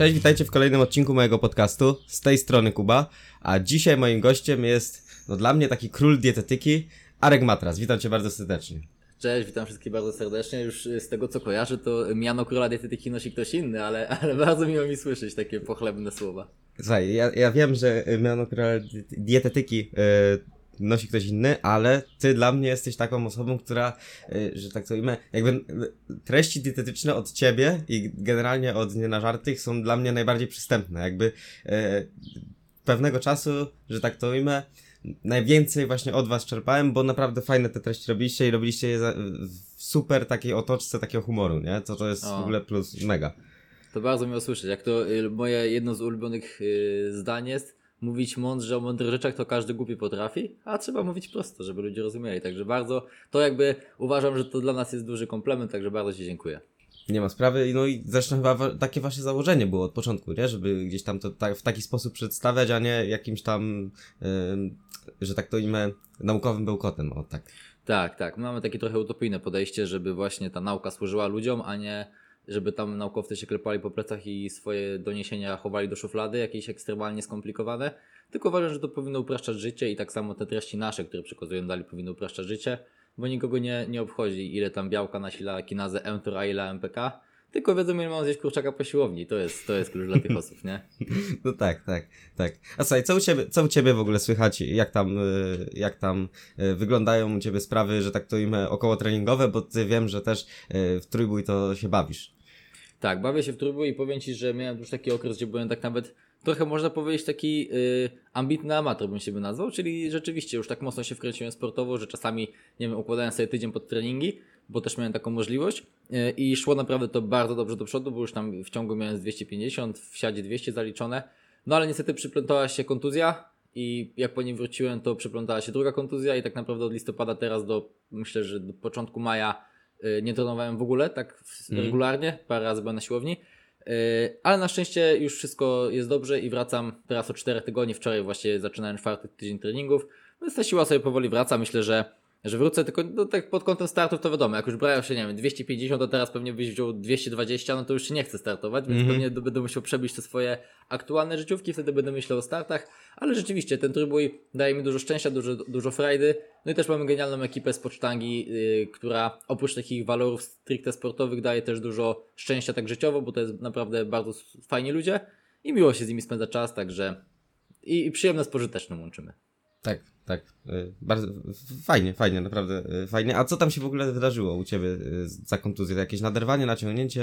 Cześć, witajcie w kolejnym odcinku mojego podcastu. Z tej strony Kuba, a dzisiaj moim gościem jest no, dla mnie taki król dietetyki, Arek Matras. Witam cię bardzo serdecznie. Cześć, witam wszystkich bardzo serdecznie. Już z tego co kojarzę, to miano króla dietetyki nosi ktoś inny, ale, ale bardzo miło mi słyszeć takie pochlebne słowa. Słuchaj, ja, ja wiem, że miano króla dietetyki e, nosi ktoś inny, ale ty dla mnie jesteś taką osobą, która, e, że tak to imię, jakby e, treści dietetyczne od ciebie i generalnie od Nie na żartych są dla mnie najbardziej przystępne. Jakby e, pewnego czasu, że tak to imię, najwięcej właśnie od was czerpałem, bo naprawdę fajne te treści robiliście i robiliście je w super takiej otoczce takiego humoru, nie? To to jest O. w ogóle plus mega. To bardzo miło słyszeć. Jak to y, moje jedno z ulubionych y, zdań jest, mówić mądrze o mądrych rzeczach, to każdy głupi potrafi, a trzeba mówić prosto, żeby ludzie rozumieli. Także bardzo, to jakby uważam, że to dla nas jest duży komplement, także bardzo Ci dziękuję. Nie ma sprawy, no i zresztą chyba takie wasze założenie było od początku, nie? Żeby gdzieś tam to w taki sposób przedstawiać, a nie jakimś tam, ym, że tak to imię, naukowym bełkotem, o tak. Tak, tak. Mamy takie trochę utopijne podejście, żeby właśnie ta nauka służyła ludziom, a nie żeby tam naukowcy się klepali po plecach i swoje doniesienia chowali do szuflady, jakieś ekstremalnie skomplikowane. Tylko uważam, że to powinno upraszczać życie i tak samo te treści nasze, które przekazują dalej, powinny upraszczać życie, bo nikogo nie, nie obchodzi, ile tam białka nasila kinazę mTOR, a ile MPK. Tylko wiedzą, ile mam zjeść kurczaka po siłowni. To jest, to jest klucz dla tych osób, nie? No tak, tak, tak. A słuchaj, co u ciebie, co u ciebie w ogóle słychać, jak tam, y, jak tam y, wyglądają u ciebie sprawy, że tak to imię, około treningowe, bo ty wiem, że też y, w trójbój to się bawisz. Tak, bawię się w trójbój i powiem Ci, że miałem już taki okres, gdzie byłem tak nawet trochę można powiedzieć taki y, ambitny amator bym się by nazwał, czyli rzeczywiście już tak mocno się wkręciłem sportowo, że czasami, nie wiem, układałem sobie tydzień pod treningi, bo też miałem taką możliwość y, i szło naprawdę to bardzo dobrze do przodu, bo już tam w ciągu miałem z 250, w siadzie 200 zaliczone, no ale niestety przyplątała się kontuzja i jak po nim wróciłem, to przyplątała się druga kontuzja i tak naprawdę od listopada teraz do, myślę, że do początku maja nie trenowałem w ogóle, tak Mhm. regularnie, parę razy byłem na siłowni. Yy, Ale na szczęście już wszystko jest dobrze i wracam teraz od 4 tygodni. Wczoraj właśnie zaczynałem czwarty tydzień treningów, więc ta siła sobie powoli wraca. Myślę, że, że wrócę tylko no, tak pod kątem startów to wiadomo, jak już brałem się, nie wiem, 250, to teraz pewnie byś wziął 220, no to już się nie chcę startować, więc Mhm. pewnie do- będę musiał przebić te swoje aktualne życiówki, wtedy będę myślał o startach, ale rzeczywiście ten trójbój daje mi dużo szczęścia, dużo, dużo frajdy, no i też mamy genialną ekipę z pocztangi, yy, która oprócz takich walorów stricte sportowych daje też dużo szczęścia tak życiowo, bo to jest naprawdę bardzo fajni ludzie i miło się z nimi spędza czas, także i, i przyjemne z pożytecznym łączymy. Tak, tak. y, Bardzo fajnie, fajnie, naprawdę y, fajnie. A co tam się w ogóle wydarzyło u ciebie y, za kontuzję? Jakieś naderwanie, naciągnięcie?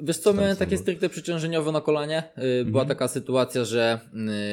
Wiesz co, miałem takie stricte przyciążeniowo na kolanie. Była taka sytuacja, że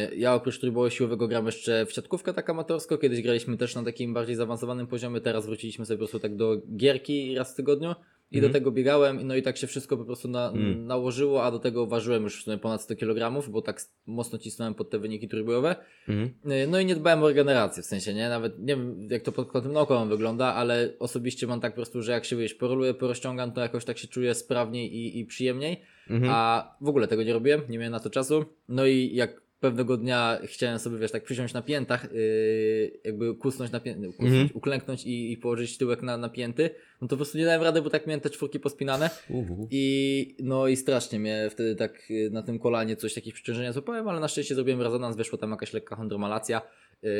yy, ja oprócz trójboju siłowego gram jeszcze w siatkówkę tak amatorsko. Kiedyś graliśmy też na takim bardziej zaawansowanym poziomie. Teraz wróciliśmy sobie po prostu tak do gierki raz w tygodniu. I Mhm. do tego biegałem, no i tak się wszystko po prostu na, Mm. nałożyło, a do tego ważyłem już w sumie ponad 100 kg, bo tak mocno cisnąłem pod te wyniki trójbojowe. Mhm. No i nie dbałem o regenerację, w sensie, nie? Nawet nie wiem, jak to pod kątem naukowym wygląda, ale osobiście mam tak po prostu, że jak się wiesz, poroluję, porozciągam, to jakoś tak się czuję sprawniej i, i przyjemniej. Mhm. A w ogóle tego nie robiłem, nie miałem na to czasu. No i jak pewnego dnia chciałem sobie, wiesz, tak przysiąść na piętach, yy, jakby kusnąć na pięty, kusnąć, Mhm. uklęknąć i, i położyć tyłek na, na pięty, no to po prostu nie dałem rady, bo tak miałem te czwórki pospinane. I no i strasznie mnie wtedy tak y, na tym kolanie coś takich przeciążenia złapałem, ale na szczęście zrobiłem rezonans, wyszła tam jakaś lekka chondromalacja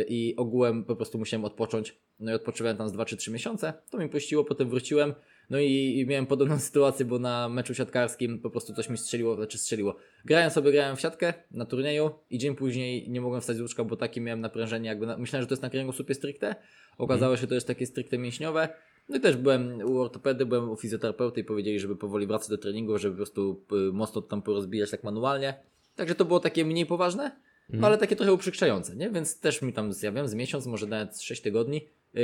i ogółem po prostu musiałem odpocząć. No i odpoczywałem tam z 2 czy 3 miesiące. To mi puściło, potem wróciłem. No i, i miałem podobną sytuację, bo na meczu siatkarskim po prostu coś mi strzeliło, znaczy strzeliło. Grałem sobie, grałem w siatkę na turnieju i dzień później nie mogłem wstać z łóżka, bo takie miałem naprężenie, jakby na, myślałem, że to jest na kręgosłupie stricte. Okazało się, że to jest takie stricte mięśniowe. No i też byłem u ortopedy, byłem u fizjoterapeuty i powiedzieli, żeby powoli wracać do treningu, żeby po prostu y, mocno tam porozbijać tak manualnie. Także to było takie mniej poważne, no ale takie trochę uprzykrzające, nie? Więc też mi tam, ja wiem, z miesiąc, może nawet z 6 tygodni yy,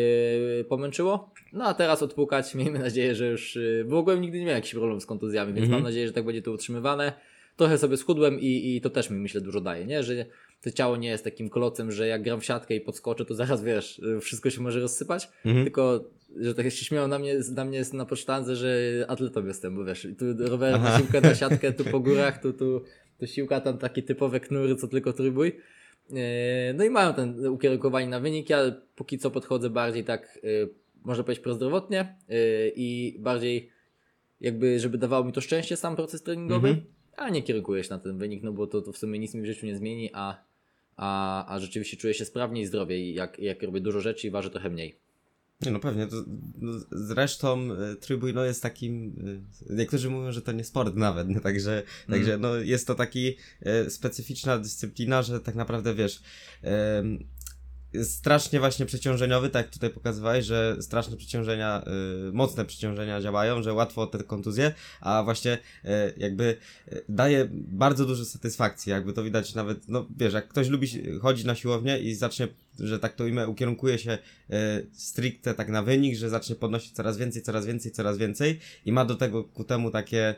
pomęczyło. No a teraz odpukać, miejmy nadzieję, że już, yy, bo ogółem nigdy nie miałem jakichś problemów z kontuzjami, więc Mhm. mam nadzieję, że tak będzie to utrzymywane. Trochę sobie schudłem i, i to też mi myślę dużo daje, nie? Że to ciało nie jest takim klocem, że jak gram w siatkę i podskoczę, to zaraz wiesz, y, wszystko się może rozsypać. Mhm. Tylko, że tak się śmieją na mnie, na mnie jest na pocztance, że atletą jestem, bo wiesz, tu rowerem na siłkę, na siatkę, tu po górach, tu, tu, tu siłka, tam takie typowe knury, co tylko trójbój. Yy, No i mają ten ukierunkowanie na wynik. Ja póki co podchodzę bardziej tak, yy, można powiedzieć, prozdrowotnie yy, i bardziej jakby, żeby dawało mi to szczęście sam proces treningowy. Mhm. a nie kierunkuję się na ten wynik, no bo to, to w sumie nic mi w życiu nie zmieni, a, a, a rzeczywiście czuję się sprawniej i zdrowiej, jak, jak robię dużo rzeczy i ważę trochę mniej. Nie no pewnie, to, no, zresztą y, trójbój no jest takim, y, niektórzy mówią, że to nie sport nawet, no, także, Mm. także no jest to taki y, specyficzna dyscyplina, że tak naprawdę wiesz, jest strasznie właśnie przeciążeniowy, tak tutaj pokazywałeś, że straszne przeciążenia, y, mocne przeciążenia działają, że łatwo te kontuzje, a właśnie y, jakby y, daje bardzo dużo satysfakcji, jakby to widać nawet, no wiesz, jak ktoś lubi chodzić na siłownię i zacznie, że tak to ujmę, ukierunkuje się y, stricte tak na wynik, że zacznie podnosić coraz więcej, coraz więcej, coraz więcej i ma do tego ku temu takie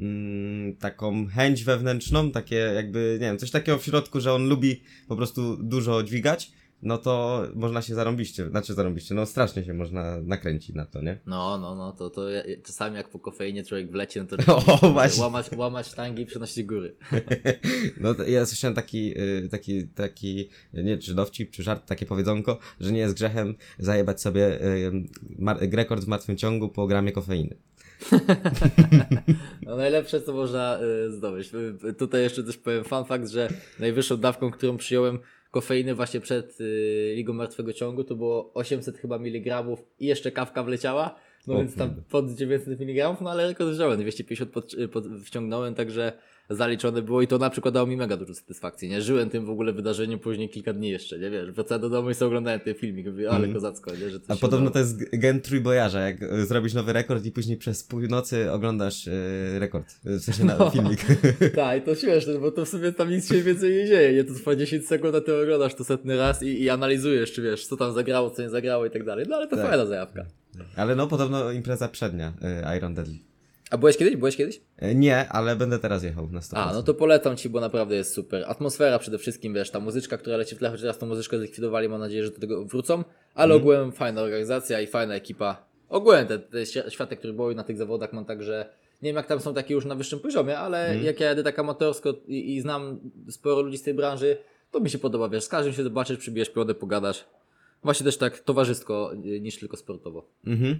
mm, taką chęć wewnętrzną, takie jakby, nie wiem, coś takiego w środku, że on lubi po prostu dużo dźwigać, no to można się zarąbiście, znaczy zarąbiście, no strasznie się można nakręcić na to, nie? No, no, no, to, to ja, czasami jak po kofeinie człowiek wleci, no to O, właśnie. łamać, łamać sztangi i przenosić góry. No ja słyszałem taki, y, taki, taki, nie czy dowcip, czy żart, takie powiedzonko, że nie jest grzechem zajebać sobie y, rekord w martwym ciągu po gramie kofeiny. No najlepsze, co można y, zdobyć. Tutaj jeszcze też powiem fun fact, że najwyższą dawką, którą przyjąłem kofeiny właśnie przed y, Ligą Martwego Ciągu, to było 800 chyba miligramów i jeszcze kawka wleciała. No O więc tam pod 900 mg, no ale rekord wziąłem, 250 pod, y, pod, wciągnąłem, także zaliczone było i to na przykład dało mi mega dużo satysfakcji, nie? Żyłem tym w ogóle wydarzeniem później kilka dni jeszcze, nie wiesz, wracałem do domu i sobie oglądałem ten filmik, mówię, ale Mhm. kozacko, nie? Że coś A podobno to jest gen trójbojarza, jak y, zrobisz nowy rekord i później przez pół nocy oglądasz y, rekord, y, w sensie na No. filmik. Tak, i to śmieszne, bo to w sumie tam nic się więcej nie dzieje, nie? To trwa 10 sekund, a ty oglądasz to setny raz i, i analizujesz, czy wiesz, co tam zagrało, co nie zagrało i tak dalej. No ale to Tak. fajna zajawka. Ale no podobno impreza przednia Iron Deadly. A byłeś kiedyś? Byłeś kiedyś? Y, Nie, ale będę teraz jechał na 100%. A, no to polecam ci, bo naprawdę jest super. Atmosfera przede wszystkim, wiesz, ta muzyczka, która leci w tle, choć teraz tą muzyczkę zlikwidowali, mam nadzieję, że do tego wrócą, ale Mhm. ogółem fajna organizacja i fajna ekipa. Ogółem te, te świ- światek trójboju na tych zawodach mam tak, że nie wiem jak tam są takie już na wyższym poziomie, ale Mhm. jak ja jadę tak amatorsko i, i znam sporo ludzi z tej branży, to mi się podoba, wiesz, z każdym się zobaczysz, przybijesz piodę, pogadasz. Właśnie też tak towarzysko y, niż tylko sportowo. Mhm.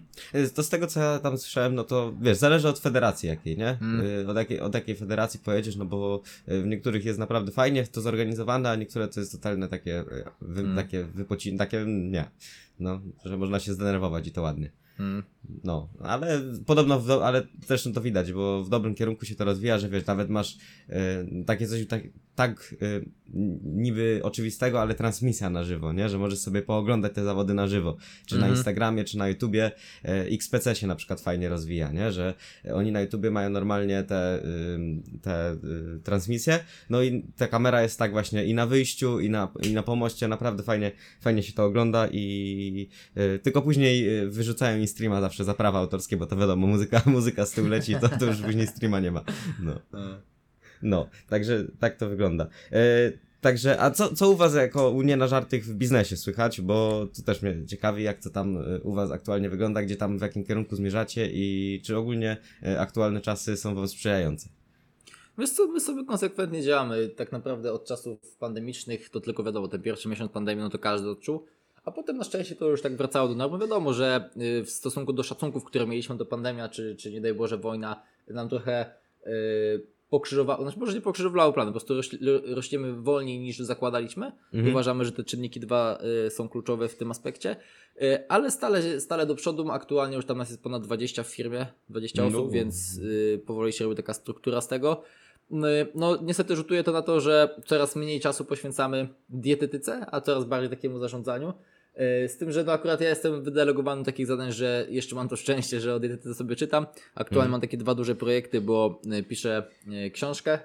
To z tego, co ja tam słyszałem, no to wiesz, zależy od federacji jakiej, nie? Mm. Y, Od, jakiej, od jakiej federacji pojedziesz, no bo y, w niektórych jest naprawdę fajnie to zorganizowane, a niektóre to jest totalne takie, wy, Mm. takie wypocin, takie nie. No, że można się zdenerwować i to ładnie. Mm. No, ale podobno, do, ale zresztą to widać, bo w dobrym kierunku się to rozwija, że wiesz, nawet masz y, takie coś tak, tak y, niby oczywistego, ale transmisja na żywo, nie? Że możesz sobie pooglądać te zawody na żywo, czy na Mhm. Instagramie, czy na YouTubie. Y, XPC się na przykład fajnie rozwija, nie? Że oni na YouTubie mają normalnie te, y, te y, transmisje, no i ta kamera jest tak właśnie i na wyjściu, i na, i na pomoście, naprawdę fajnie, fajnie się to ogląda i y, tylko później y, wyrzucają im streama zawsze za prawa autorskie, bo to wiadomo, muzyka, muzyka z tyłu leci, to, to już później streama nie ma. No. No, także tak to wygląda. E, także, a co, co u was jako u żartych w biznesie słychać? Bo to też mnie ciekawi, jak to tam e, u was aktualnie wygląda, gdzie tam w jakim kierunku zmierzacie i czy ogólnie e, aktualne czasy są wobec sprzyjające. Wiesz co, my sobie konsekwentnie działamy. Tak naprawdę od czasów pandemicznych to tylko wiadomo, ten pierwszy miesiąc pandemii, no to każdy odczuł. A potem na szczęście to już tak wracało do normy. Wiadomo, że y, w stosunku do szacunków, które mieliśmy do pandemia, czy, czy nie daj Boże wojna, nam trochę yy, pokrzyżowało, znaczy może nie pokrzyżowało plany, po prostu rośniemy wolniej niż zakładaliśmy. Mhm. Uważamy, że te czynniki dwa y, są kluczowe w tym aspekcie, y, ale stale, stale do przodu. Aktualnie już tam nas jest ponad 20 w firmie, 20 No. osób, więc y, powoli się robi taka struktura z tego. No, niestety rzutuje to na to, że coraz mniej czasu poświęcamy dietetyce, a coraz bardziej takiemu zarządzaniu. Y, Z tym, że no akurat ja jestem wydelegowany do takich zadań, że jeszcze mam to szczęście, że o dietetyce sobie czytam. Aktualnie Mhm. mam takie dwa duże projekty, bo y, piszę y, książkę,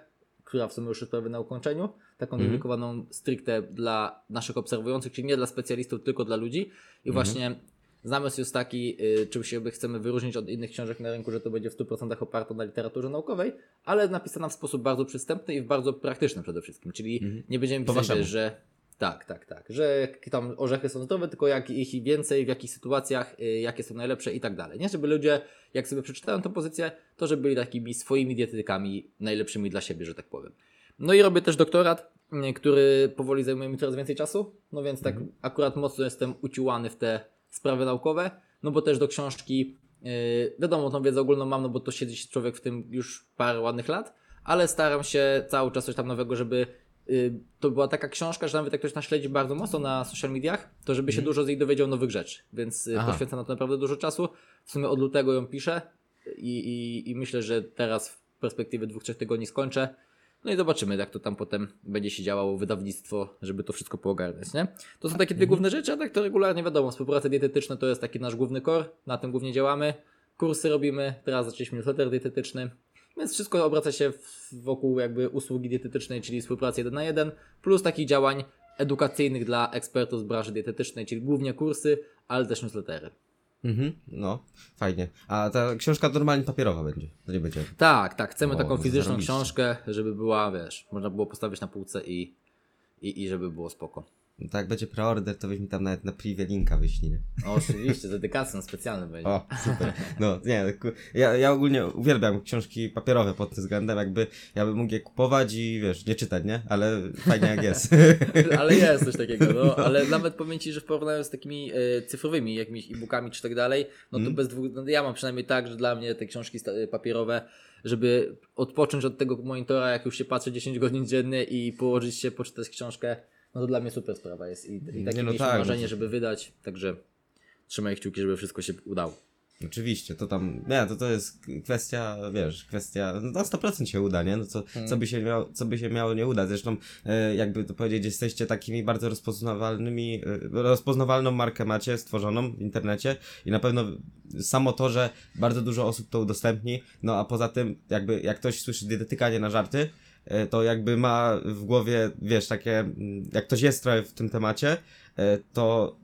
która w sumie już jest prawie na ukończeniu, taką Mhm. dedykowaną stricte dla naszych obserwujących, czyli nie dla specjalistów, tylko dla ludzi. I właśnie zamysł jest taki, czym się chcemy wyróżnić od innych książek na rynku, że to będzie w 100% oparte na literaturze naukowej, ale napisana w sposób bardzo przystępny i w bardzo praktyczny przede wszystkim. Czyli Mhm. nie będziemy pisać, że tak, tak, tak, że tam orzechy są zdrowe, tylko jak ich więcej, w jakich sytuacjach, y, jakie są najlepsze i tak dalej. Nie, żeby ludzie, jak sobie przeczytają tę pozycję, to żeby byli takimi swoimi dietetykami najlepszymi dla siebie, że tak powiem. No i robię też doktorat, y, który powoli zajmuje mi coraz więcej czasu, no więc tak akurat mocno jestem uciłany w te sprawy naukowe, no bo też do książki, yy, wiadomo, tą wiedzę ogólną mam, no bo to siedzi człowiek w tym już parę ładnych lat, ale staram się cały czas coś tam nowego, żeby to była taka książka, że nawet jak ktoś nas śledzi bardzo mocno na social mediach, to żeby się dużo z niej dowiedział nowych rzeczy, więc y, Aha. poświęcam na to naprawdę dużo czasu. W sumie od lutego ją piszę i, i, i myślę, że teraz w perspektywie dwóch, trzech tygodni skończę. No i zobaczymy, jak to tam potem będzie się działało wydawnictwo, żeby to wszystko poogarniać, nie? To są takie dwie główne rzeczy, a tak to regularnie wiadomo, współpraca dietetyczna to jest taki nasz główny core, na tym głównie działamy. Kursy robimy, teraz zaczęliśmy newsletter dietetyczny, więc wszystko obraca się wokół jakby usługi dietetycznej, czyli współpracy jeden na jeden, plus takich działań edukacyjnych dla ekspertów z branży dietetycznej, czyli głównie kursy, ale też newslettery. Mhm, no, fajnie. A ta książka normalnie papierowa będzie, to nie będzie. Tak, tak, chcemy O, taką fizyczną zarobiście. książkę, żeby była, wiesz, można było postawić na półce i, i, i żeby było spoko. No Tak, jak będzie preorder, to weź mi tam nawet na privie linka wyślij? No, oczywiście, dedykacją specjalną będzie. O, super. No, nie, ku- ja, ja ogólnie uwielbiam książki papierowe pod tym względem, jakby ja bym mógł je kupować i wiesz, nie czytać, nie? Ale fajnie jak jest. Ale jest coś takiego, no, ale nawet powiem Ci, że w porównaniu z takimi e, cyfrowymi, jakimiś e-bookami czy tak dalej, no to Mm. bez dwóch, no, ja mam przynajmniej tak, że dla mnie te książki e, papierowe, żeby odpocząć od tego monitora, jak już się patrzy 10 godzin dziennie i położyć się, poczytać książkę, no to dla mnie super sprawa jest i, i takie no tak, no marzenie, to- żeby wydać, także trzymaj kciuki, żeby wszystko się udało. Oczywiście, to tam, nie, to to jest kwestia, wiesz, kwestia, no na 100% się uda, nie? No co, co, by się miało, co by się miało nie udać. Zresztą, e, jakby to powiedzieć, jesteście takimi bardzo rozpoznawalnymi, e, rozpoznawalną markę macie stworzoną w internecie i na pewno samo to, że bardzo dużo osób to udostępni, no a poza tym, jakby, jak ktoś słyszy dietetyka nie na żarty, to jakby ma w głowie, wiesz, takie, mm, jak ktoś jest trochę w tym temacie, e, to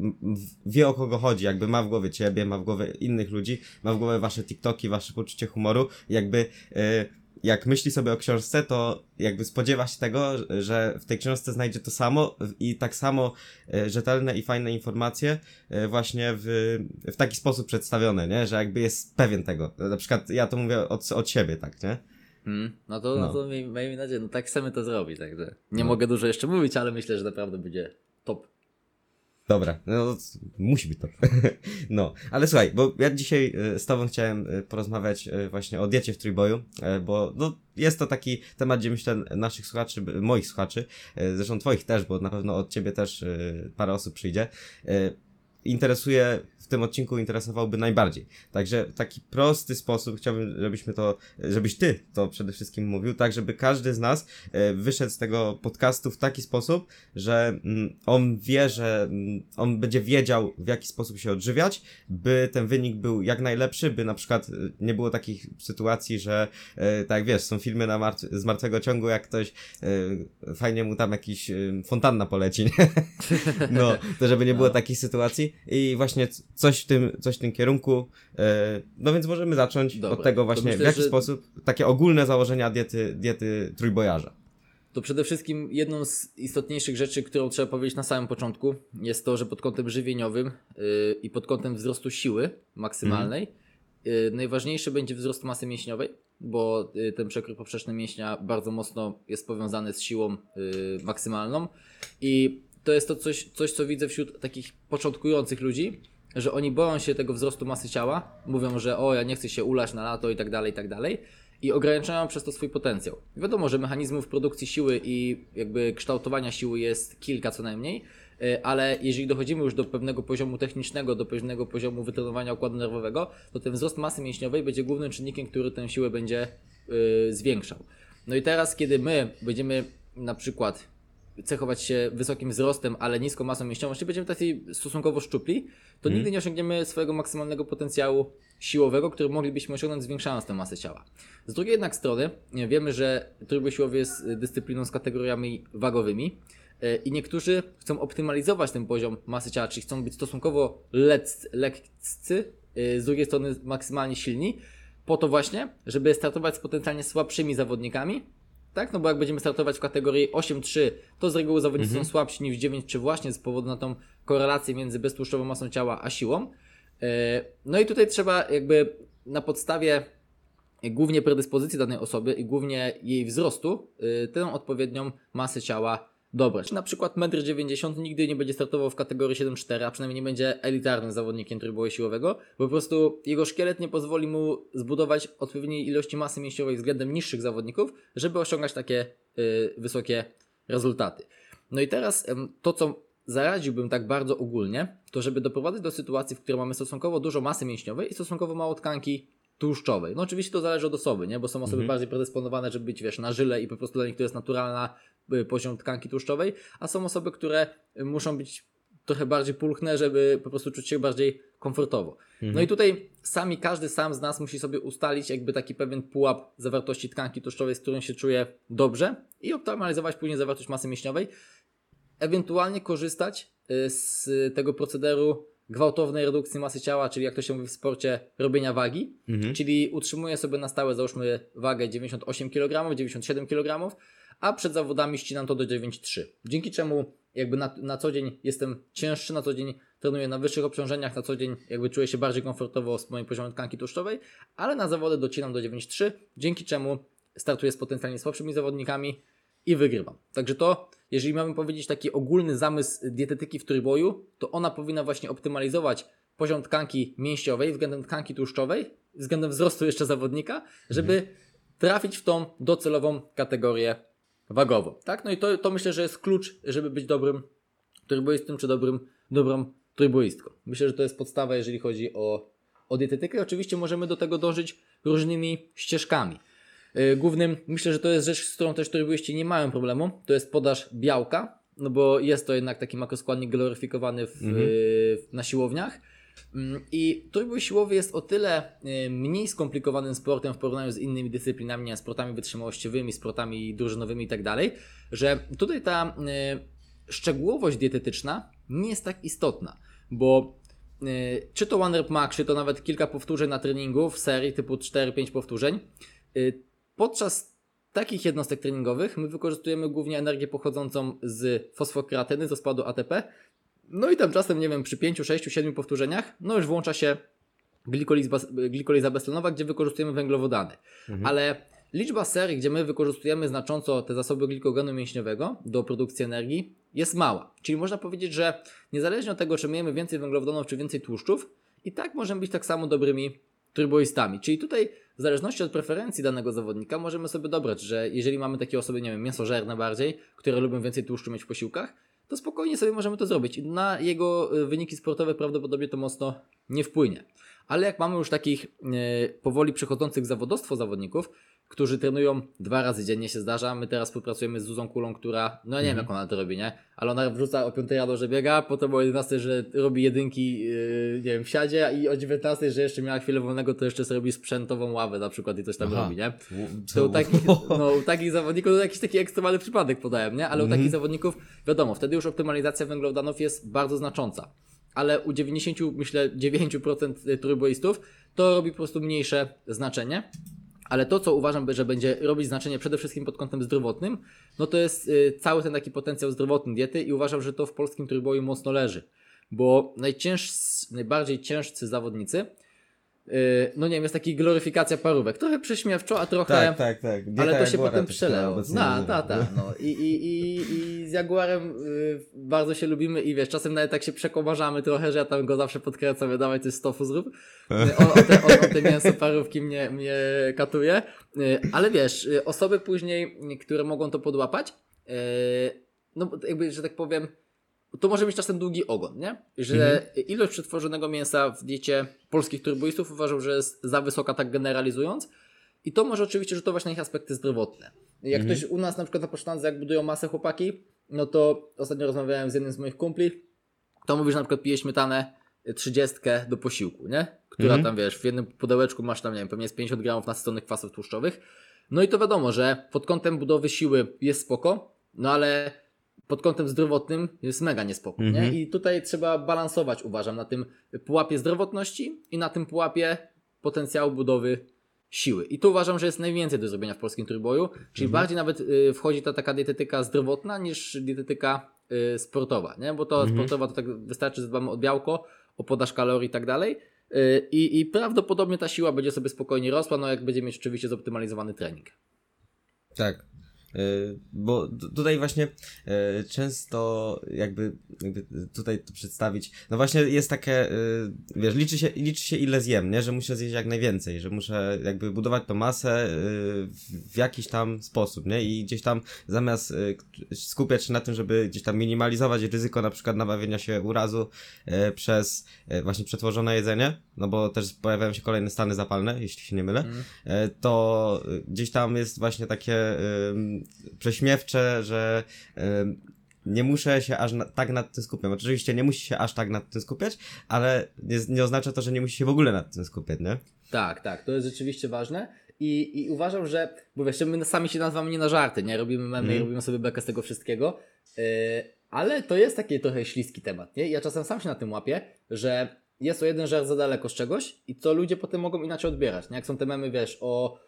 wie o kogo chodzi, jakby ma w głowie ciebie, ma w głowie innych ludzi, ma w głowie wasze TikToki, wasze poczucie humoru, jakby e, jak myśli sobie o książce, to jakby spodziewa się tego, że w tej książce znajdzie to samo i tak samo e, rzetelne i fajne informacje e, właśnie w, w taki sposób przedstawione, nie? Że jakby jest pewien tego. Na przykład ja to mówię od, od siebie, tak, nie? Hmm, no to, no. No. to miej- miejmy nadzieję, no tak chcemy to zrobić, także nie No. mogę dużo jeszcze mówić, ale myślę, że naprawdę będzie top. Dobra, no musi być to. no, ale słuchaj, bo ja dzisiaj e, z tobą chciałem e, porozmawiać e, właśnie o diecie w trójboju, bo no, jest to taki temat, gdzie myślę naszych słuchaczy, moich słuchaczy, zresztą twoich też, bo na pewno od ciebie też parę osób przyjdzie, interesuje, w tym odcinku interesowałby najbardziej. Także w taki prosty sposób chciałbym, żebyśmy to, żebyś ty to przede wszystkim mówił, tak żeby każdy z nas e, wyszedł z tego podcastu w taki sposób, że mm, on wie, że mm, on będzie wiedział, w jaki sposób się odżywiać, by ten wynik był jak najlepszy, by na przykład e, nie było takich sytuacji, że e, tak wiesz, są filmy na martw- z martwego ciągu, jak ktoś fajnie mu tam jakiś fontanna poleci, nie? No, to żeby nie było No. takiej sytuacji i właśnie coś w tym, coś w tym kierunku, e, no więc możemy zacząć Dobra, od tego właśnie, myślę, w jaki że- sposób, takie ogólne założenia diety, diety trójbojarza. To przede wszystkim jedną z istotniejszych rzeczy, którą trzeba powiedzieć na samym początku, jest to, że pod kątem żywieniowym yy, i pod kątem wzrostu siły maksymalnej, yy, najważniejszy będzie wzrost masy mięśniowej, bo yy, ten przekrój poprzeczny mięśnia bardzo mocno jest powiązany z siłą maksymalną i to jest to coś, coś, co widzę wśród takich początkujących ludzi, że oni boją się tego wzrostu masy ciała, mówią, że o, ja nie chcę się ulać na lato i tak dalej, i tak dalej. I ograniczają przez to swój potencjał. Wiadomo, że mechanizmów produkcji siły i jakby kształtowania siły jest kilka co najmniej, y, ale jeżeli dochodzimy już do pewnego poziomu technicznego, do pewnego poziomu wytrenowania układu nerwowego, to ten wzrost masy mięśniowej będzie głównym czynnikiem, który tę siłę będzie y, zwiększał. No i teraz, kiedy my będziemy na przykład cechować się wysokim wzrostem, ale niską masą mięśniową, czyli będziemy tacy stosunkowo szczupli, to Mhm. nigdy nie osiągniemy swojego maksymalnego potencjału siłowego, który moglibyśmy osiągnąć zwiększając tę masę ciała. Z drugiej jednak strony nie, wiemy, że tryb siłowy jest y, dyscypliną z kategoriami wagowymi y, i niektórzy chcą optymalizować ten poziom masy ciała, czyli chcą być stosunkowo lec, lekcy, z drugiej strony maksymalnie silni, po to właśnie, żeby startować z potencjalnie słabszymi zawodnikami, tak? No bo jak będziemy startować w kategorii 8-3, to z reguły zawodnicy są słabsi niż 9-3 właśnie z powodu na tą korelację między beztłuszczową masą ciała a siłą. E, No i tutaj trzeba jakby na podstawie głównie predyspozycji danej osoby i głównie jej wzrostu, y, tę odpowiednią masę ciała dobrać. Na przykład 1,90 m nigdy nie będzie startował w kategorii 7,4, a przynajmniej nie będzie elitarnym zawodnikiem trójboju siłowego, bo po prostu jego szkielet nie pozwoli mu zbudować odpowiedniej ilości masy mięśniowej względem niższych zawodników, żeby osiągać takie y, wysokie rezultaty. No i teraz em, to, co zaradziłbym tak bardzo ogólnie, to żeby doprowadzić do sytuacji, w której mamy stosunkowo dużo masy mięśniowej i stosunkowo mało tkanki tłuszczowej. No oczywiście to zależy od osoby, nie? bo są osoby Mhm. bardziej predysponowane, żeby być wiesz, na żyle i po prostu dla nich to jest naturalna y, poziom tkanki tłuszczowej, a są osoby, które y, muszą być trochę bardziej pulchne, żeby po prostu czuć się bardziej komfortowo. Mhm. No i tutaj sami, każdy sam z nas musi sobie ustalić jakby taki pewien pułap zawartości tkanki tłuszczowej, z którym się czuje dobrze i optymalizować później zawartość masy mięśniowej. Ewentualnie korzystać y, z tego procederu gwałtownej redukcji masy ciała, czyli jak to się mówi w sporcie, robienia wagi. Mhm. Czyli utrzymuję sobie na stałe, załóżmy, wagę 98 kg, 97 kg, a przed zawodami ścinam to do 9,3. Dzięki czemu jakby na, na co dzień jestem cięższy, na co dzień trenuję na wyższych obciążeniach, na co dzień jakby czuję się bardziej komfortowo z moim poziomem tkanki tłuszczowej, ale na zawody docinam do 9,3, dzięki czemu startuję z potencjalnie słabszymi zawodnikami i wygrywam. Także to, jeżeli mamy powiedzieć taki ogólny zamysł dietetyki w trójboju, to ona powinna właśnie optymalizować poziom tkanki mięśniowej względem tkanki tłuszczowej, względem wzrostu jeszcze zawodnika, żeby trafić w tą docelową kategorię wagową. Tak? No i to, to myślę, że jest klucz, żeby być dobrym trójboistą czy dobrym, dobrą trójboistką. Myślę, że to jest podstawa, jeżeli chodzi o, o dietetykę. Oczywiście możemy do tego dążyć różnymi ścieżkami. Yy, Głównym, myślę, że to jest rzecz, z którą też trójboiści nie mają problemu, to jest podaż białka, no bo jest to jednak taki makroskładnik gloryfikowany w, Mhm. yy, na siłowniach. Mm, I trójbój siłowy jest o tyle y, mniej skomplikowanym sportem w porównaniu z innymi dyscyplinami, sportami wytrzymałościowymi, sportami drużynowymi i tak że tutaj ta y, szczegółowość dietetyczna nie jest tak istotna, bo y, czy to one rep max, czy to nawet kilka powtórzeń na treningu w serii typu 4-5 powtórzeń, podczas takich jednostek treningowych my wykorzystujemy głównie energię pochodzącą z fosfokreatyny, z rozpadu ATP, no i tam czasem, nie wiem, przy 5, 6, 7 powtórzeniach, no już włącza się glikoliza, glikoliza beztlenowa, gdzie wykorzystujemy węglowodany. Mhm. Ale liczba serii, gdzie my wykorzystujemy znacząco te zasoby glikogenu mięśniowego do produkcji energii, jest mała. Czyli można powiedzieć, że niezależnie od tego, czy myjemy więcej węglowodanów, czy więcej tłuszczów, i tak możemy być tak samo dobrymi turboistami. Czyli tutaj w zależności od preferencji danego zawodnika możemy sobie dobrać, że jeżeli mamy takie osoby, nie wiem, mięsożerne bardziej, które lubią więcej tłuszczu mieć w posiłkach, to spokojnie sobie możemy to zrobić. Na jego y, wyniki sportowe prawdopodobnie to mocno nie wpłynie. Ale jak mamy już takich e, powoli przechodzących w zawodowstwo zawodników, którzy trenują dwa razy dziennie się zdarza. My teraz współpracujemy z Zuzą Kulą, która, no nie wiem jak ona to robi, nie? Ale ona wrzuca o 5 rano, że biega, potem o 11, że robi jedynki, yy, nie wiem, w siadzie i o 19, że jeszcze miała chwilę wolnego, to jeszcze sobie robi sprzętową ławę na przykład i coś tam Aha. robi, nie? To u takich, no, u takich zawodników, to jakiś taki ekstremalny przypadek podałem, nie? Ale u Mhm. takich zawodników, wiadomo, wtedy już optymalizacja węglowodanów jest bardzo znacząca. Ale u 90, myślę, 9% turboistów to robi po prostu mniejsze znaczenie. Ale to, co uważam, że będzie robić znaczenie przede wszystkim pod kątem zdrowotnym, no to jest y, cały ten taki potencjał zdrowotny diety i uważam, że to w polskim trójboju mocno leży. Bo najciężsi, najbardziej ciężcy zawodnicy, no nie wiem, jest taki gloryfikacja parówek. Trochę prześmiewczo, a trochę... Tak, tak, tak. Dieta Ale to się Jaguara potem to przeleło. obecnie Na, nazywa. ta, ta, no. I, i, i, I z Jaguarem y, bardzo się lubimy i wiesz, czasem nawet tak się przekomarzamy trochę, że ja tam go zawsze podkręcam, dawaj ty z tofu zrób. Y, O, o, te, o, o te mięso parówki mnie, mnie katuje. Y, Ale wiesz, y, osoby później, y, które mogą to podłapać, y, no jakby, że tak powiem, to może być czasem długi ogon, nie? Że ilość przetworzonego mięsa w diecie polskich turboistów uważam, że jest za wysoka, tak generalizując. I to może oczywiście rzutować na ich aspekty zdrowotne. Jak Mhm. ktoś u nas na przykład na posztandze, jak budują masę chłopaki, no to ostatnio rozmawiałem z jednym z moich kumpli, to mówi, że na przykład pije śmietanę 30 do posiłku, nie? Która Mhm. tam, wiesz, w jednym pudełeczku masz tam, nie wiem, pewnie z 50 gramów nasyconych kwasów tłuszczowych. No i to wiadomo, że pod kątem budowy siły jest spoko, no ale pod kątem zdrowotnym jest mega niespoko, Mhm. nie? I tutaj trzeba balansować, uważam, na tym pułapie zdrowotności i na tym pułapie potencjału budowy siły. I tu uważam, że jest najwięcej do zrobienia w polskim trójboju, czyli Mhm. bardziej nawet y, wchodzi ta taka dietetyka zdrowotna niż dietetyka y, sportowa, nie? Bo to Mhm. sportowa to tak wystarczy, że dbamy o białko, o podaż kalorii i tak dalej. Y, I, I prawdopodobnie ta siła będzie sobie spokojnie rosła, no jak będzie mieć oczywiście zoptymalizowany trening. Tak. Y, Bo tutaj właśnie y, często jakby, jakby tutaj to przedstawić, no właśnie jest takie, y, wiesz, liczy się, liczy się ile zjem, nie, że muszę zjeść jak najwięcej, że muszę jakby budować tą masę w- jakiś tam sposób, nie, i gdzieś tam zamiast skupiać się na tym, żeby gdzieś tam minimalizować ryzyko na przykład nabawienia się urazu przez właśnie przetworzone jedzenie, no bo też pojawiają się kolejne stany zapalne, jeśli się nie mylę, e, to gdzieś tam jest właśnie takie prześmiewcze, że nie muszę się aż na, tak nad tym skupiać. Oczywiście nie musi się aż tak nad tym skupiać, ale nie, nie oznacza to, że nie musi się w ogóle nad tym skupiać, nie? Tak, tak, to jest rzeczywiście ważne. I, I uważam, że, bo wiesz, my sami się nazywamy nie na żarty, nie? Robimy memy i Mhm. robimy sobie bekę z tego wszystkiego. Yy, ale to jest taki trochę śliski temat, nie? Ja czasem sam się na tym łapię, że jest to jeden żart za daleko z czegoś i to ludzie potem mogą inaczej odbierać, nie? Jak są te memy, wiesz, o,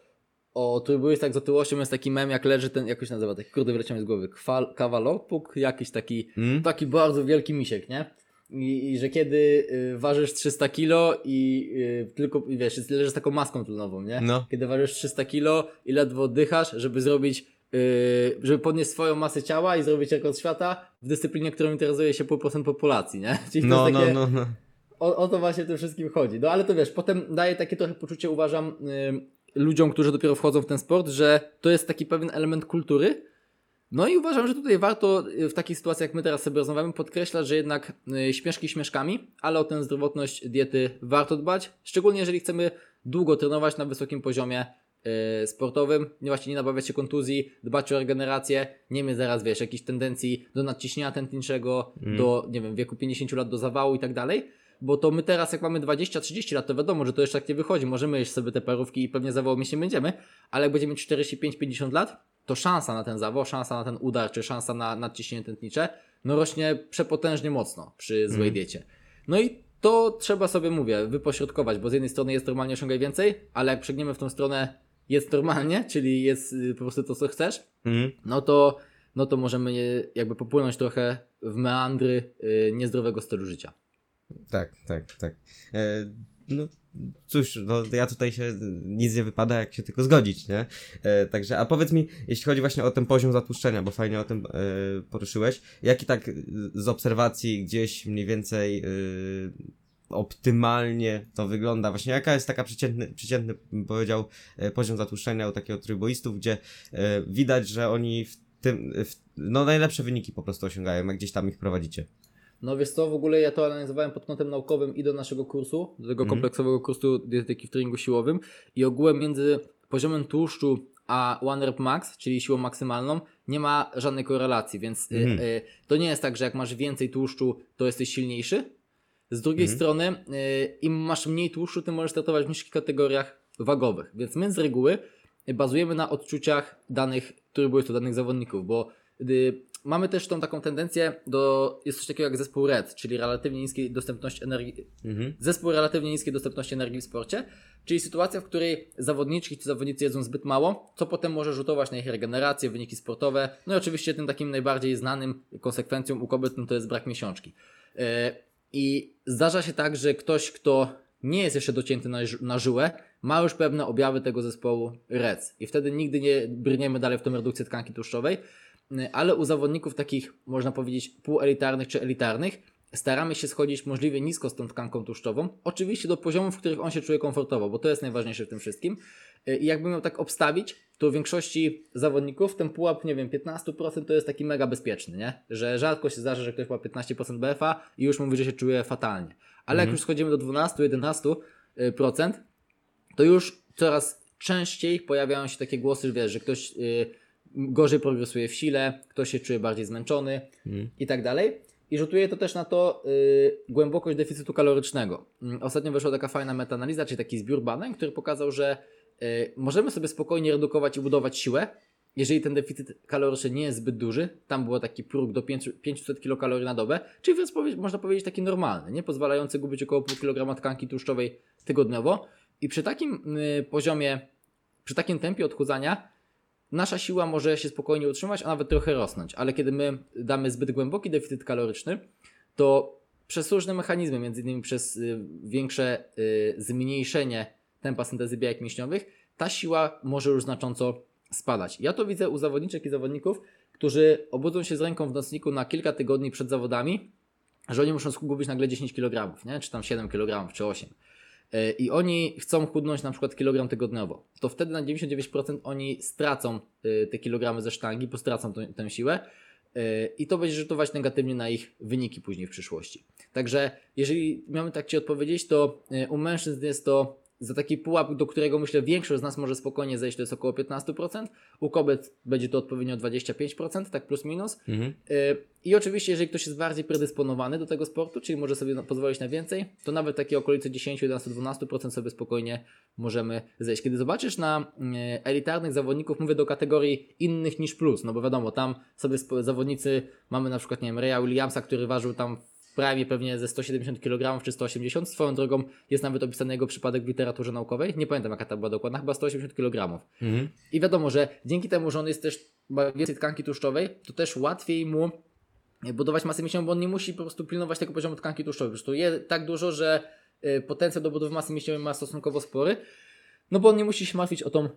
o trójbójstwach z otyłością jest taki mem, jak leży ten, jakoś nazywa, taki kurde wyleciał mi z głowy, Kwal, kawalopuk, jakiś taki, Mm? taki bardzo wielki misiek, nie? I, i że kiedy y, ważysz 300 kilo i y, tylko, i wiesz, leżysz z taką maską tlenową, nie? No. Kiedy ważysz 300 kilo i ledwo oddychasz, żeby zrobić, y, żeby podnieść swoją masę ciała i zrobić rekord świata w dyscyplinie, którą interesuje się pół procent populacji, nie? Czyli No, no, takie, no, no. o, o to właśnie w tym wszystkim chodzi. No ale to wiesz, potem daje takie trochę poczucie, uważam, ludziom, którzy dopiero wchodzą w ten sport, że to jest taki pewien element kultury. No i uważam, że tutaj warto y, w takich sytuacjach, jak my teraz sobie rozmawiamy, podkreślać, że jednak y, śmieszki śmieszkami, ale o tę zdrowotność diety warto dbać, szczególnie jeżeli chcemy długo trenować na wysokim poziomie y, sportowym, nie właśnie nie nabawiać się kontuzji, dbać o regenerację, nie mieć zaraz, wiesz, jakichś tendencji do nadciśnienia tętniczego, Mm. do, nie wiem, wieku 50 lat do zawału i tak dalej. Bo to my teraz, jak mamy 20-30 lat, to wiadomo, że to jeszcze tak nie wychodzi. Możemy jeść sobie te parówki i pewnie mieć nie będziemy, ale jak będziemy mieć 45-50 lat, to szansa na ten zawał, szansa na ten udar, czy szansa na nadciśnienie tętnicze, no rośnie przepotężnie mocno przy złej Mhm. diecie. No i to trzeba sobie, mówię, wypośrodkować, bo z jednej strony jest normalnie osiągaj więcej, ale jak przegniemy w tą stronę jest normalnie, czyli jest y, po prostu to, co chcesz, Mm? no to, no to możemy jakby popłynąć trochę w meandry y, niezdrowego stylu życia. Tak, tak, tak. E, no cóż, no ja tutaj się nic nie wypada, jak się tylko zgodzić, nie? E, także, a powiedz mi, jeśli chodzi właśnie o ten poziom zatłuszczenia, bo fajnie o tym e, poruszyłeś, jaki tak z obserwacji gdzieś mniej więcej e, optymalnie to wygląda? Właśnie jaka jest taka przeciętny, przeciętny powiedział, e, poziom zatłuszczenia u takiego trójboistów, gdzie e, widać, że oni w tym, w, no najlepsze wyniki po prostu osiągają, jak gdzieś tam ich prowadzicie. No wiesz co, w ogóle ja to analizowałem pod kątem naukowym i do naszego kursu, do tego Mhm. kompleksowego kursu dietetyki w treningu siłowym i ogółem między poziomem tłuszczu a One Rep Max, czyli siłą maksymalną, nie ma żadnej korelacji, więc y, Mhm. y, to nie jest tak, że jak masz więcej tłuszczu, to jesteś silniejszy. Z drugiej Mhm. strony, y, im masz mniej tłuszczu, tym możesz startować w niższych kategoriach wagowych, więc my z reguły bazujemy na odczuciach danych trójbójców, danych zawodników, bo y, mamy też tą taką tendencję do, jest coś takiego jak zespół RED, czyli relatywnie niskiej dostępności energii, Mhm. zespół relatywnie niskiej dostępności energii w sporcie, czyli sytuacja, w której zawodniczki czy zawodnicy jedzą zbyt mało, co potem może rzutować na ich regenerację, wyniki sportowe. No i oczywiście tym takim najbardziej znanym konsekwencją u kobiet no to jest brak miesiączki. Yy, I zdarza się tak, że ktoś, kto nie jest jeszcze docięty na, na żyłę, ma już pewne objawy tego zespołu REC. I wtedy nigdy nie brniemy dalej w tą redukcję tkanki tłuszczowej. Yy, Ale u zawodników takich, można powiedzieć, półelitarnych czy elitarnych, staramy się schodzić możliwie nisko z tą tkanką tłuszczową. Oczywiście do poziomów, w których on się czuje komfortowo, bo to jest najważniejsze w tym wszystkim. Yy, I jakbym miał tak obstawić, to w większości zawodników ten pułap, nie wiem, 15% to jest taki mega bezpieczny, nie? Że rzadko się zdarza, że ktoś ma 15% BFA i już mówi, że się czuje fatalnie. Ale jak Mhm. już schodzimy do 12-11%, to już coraz częściej pojawiają się takie głosy, że wiesz, że ktoś y, gorzej progresuje w sile, ktoś się czuje bardziej zmęczony Mhm. i tak dalej. I rzutuje to też na to y, głębokość deficytu kalorycznego. Mm, Ostatnio wyszła taka fajna metaanaliza, czyli taki zbiór badań, który pokazał, że y, możemy sobie spokojnie redukować i budować siłę, jeżeli ten deficyt kaloryczny nie jest zbyt duży. Tam było taki próg do 5 500 kilokalorii na dobę, czyli więc powie- można powiedzieć taki normalny, nie pozwalający gubić około pół kilograma tkanki tłuszczowej tygodniowo. I przy takim y, poziomie, przy takim tempie odchudzania nasza siła może się spokojnie utrzymać, a nawet trochę rosnąć, ale kiedy my damy zbyt głęboki deficyt kaloryczny, to przez różne mechanizmy, między innymi przez y, większe y, zmniejszenie tempa syntezy białek mięśniowych, ta siła może już znacząco spadać. Ja to widzę u zawodniczek i zawodników, którzy obudzą się z ręką w nocniku na kilka tygodni przed zawodami, że oni muszą zgubić nagle 10 kg, nie? czy tam 7 kg, czy 8. Yy, I oni chcą chudnąć na przykład kilogram tygodniowo. To wtedy na 99% oni stracą yy, te kilogramy ze sztangi, bo stracą tą- tę siłę yy, i to będzie rzutować negatywnie na ich wyniki później w przyszłości. Także jeżeli mamy tak Ci odpowiedzieć, to u mężczyzn jest to za taki pułap, do którego myślę większość z nas może spokojnie zejść, to jest około 15%. U kobiet będzie to odpowiednio 25%, tak plus minus. Mhm. Yy, I oczywiście, jeżeli ktoś jest bardziej predysponowany do tego sportu, czyli może sobie pozwolić na więcej, to nawet takie okolice 10, 11, 12% sobie spokojnie możemy zejść. Kiedy zobaczysz na yy, elitarnych zawodników, mówię do kategorii innych niż plus, no bo wiadomo, tam sobie zawodnicy, mamy na przykład, nie wiem, Raya Williamsa, który ważył tam prime pewnie ze 170 kg czy 180. Swoją drogą jest nawet opisany jego przypadek w literaturze naukowej. Nie pamiętam jaka ta była dokładna, chyba 180 kg. Mhm. I wiadomo, że dzięki temu, że on jest też ma więcej tkanki tłuszczowej, to też łatwiej mu budować masę mięśniową, bo on nie musi po prostu pilnować tego poziomu tkanki tłuszczowej. Po prostu je tak dużo, że y, potencjał do budowy masy mięśniowej ma stosunkowo spory. No bo on nie musi się martwić o tą y,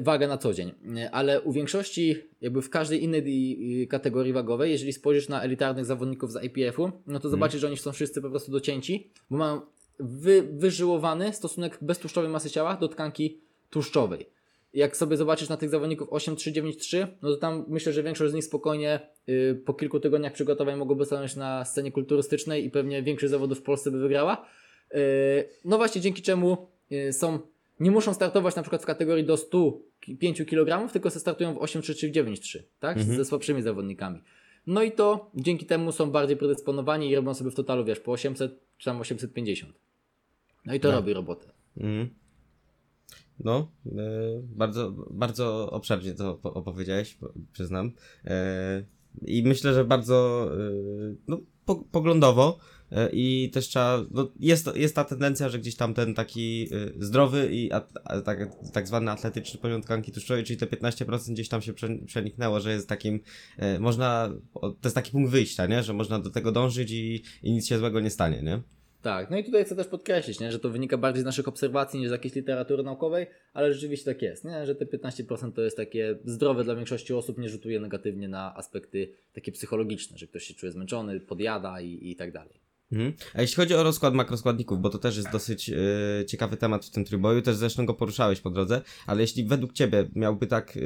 wagę na co dzień. Y, ale u większości, jakby w każdej innej y, kategorii wagowej, jeżeli spojrzysz na elitarnych zawodników z IPF-u, no to zobaczysz, że oni są wszyscy po prostu docięci, bo mają wy, wyżyłowany stosunek beztłuszczowej masy ciała do tkanki tłuszczowej. Jak sobie zobaczysz na tych zawodników 8-3-9-3, no to tam myślę, że większość z nich spokojnie y, po kilku tygodniach przygotowań mogłoby stanąć na scenie kulturystycznej i pewnie większość zawodów w Polsce by wygrała. Y, no właśnie dzięki czemu y, są, nie muszą startować na przykład w kategorii do 105 kg, tylko se startują w 8-3 czy w 9-3, tak? Mhm. Ze słabszymi zawodnikami. No i to dzięki temu są bardziej predysponowani i robią sobie w totalu, wiesz, po 800 czy tam 850. No i to Tak. robi robotę. Mhm. No, e, bardzo, bardzo obszernie to po- opowiedziałeś, po- przyznam. E, I myślę, że bardzo e, no, po, poglądowo i też trzeba, no, jest, jest ta tendencja, że gdzieś tam ten taki e, zdrowy i a, a, tak, tak zwany atletyczny poziom tkanki tłuszczowej, czyli te 15% gdzieś tam się prze- przeniknęło, że jest takim, e, można, to jest taki punkt wyjścia, nie? Że można do tego dążyć i, i nic się złego nie stanie, nie? Tak, no i tutaj chcę też podkreślić, nie, że to wynika bardziej z naszych obserwacji niż z jakiejś literatury naukowej, ale rzeczywiście tak jest, nie, że te 15% to jest takie zdrowe dla większości osób, nie rzutuje negatywnie na aspekty takie psychologiczne, że ktoś się czuje zmęczony, podjada i, i tak dalej. Mhm. A jeśli chodzi o rozkład makroskładników, bo to też jest dosyć e, ciekawy temat w tym trójboju, też zresztą go poruszałeś po drodze, ale jeśli według Ciebie miałby tak e,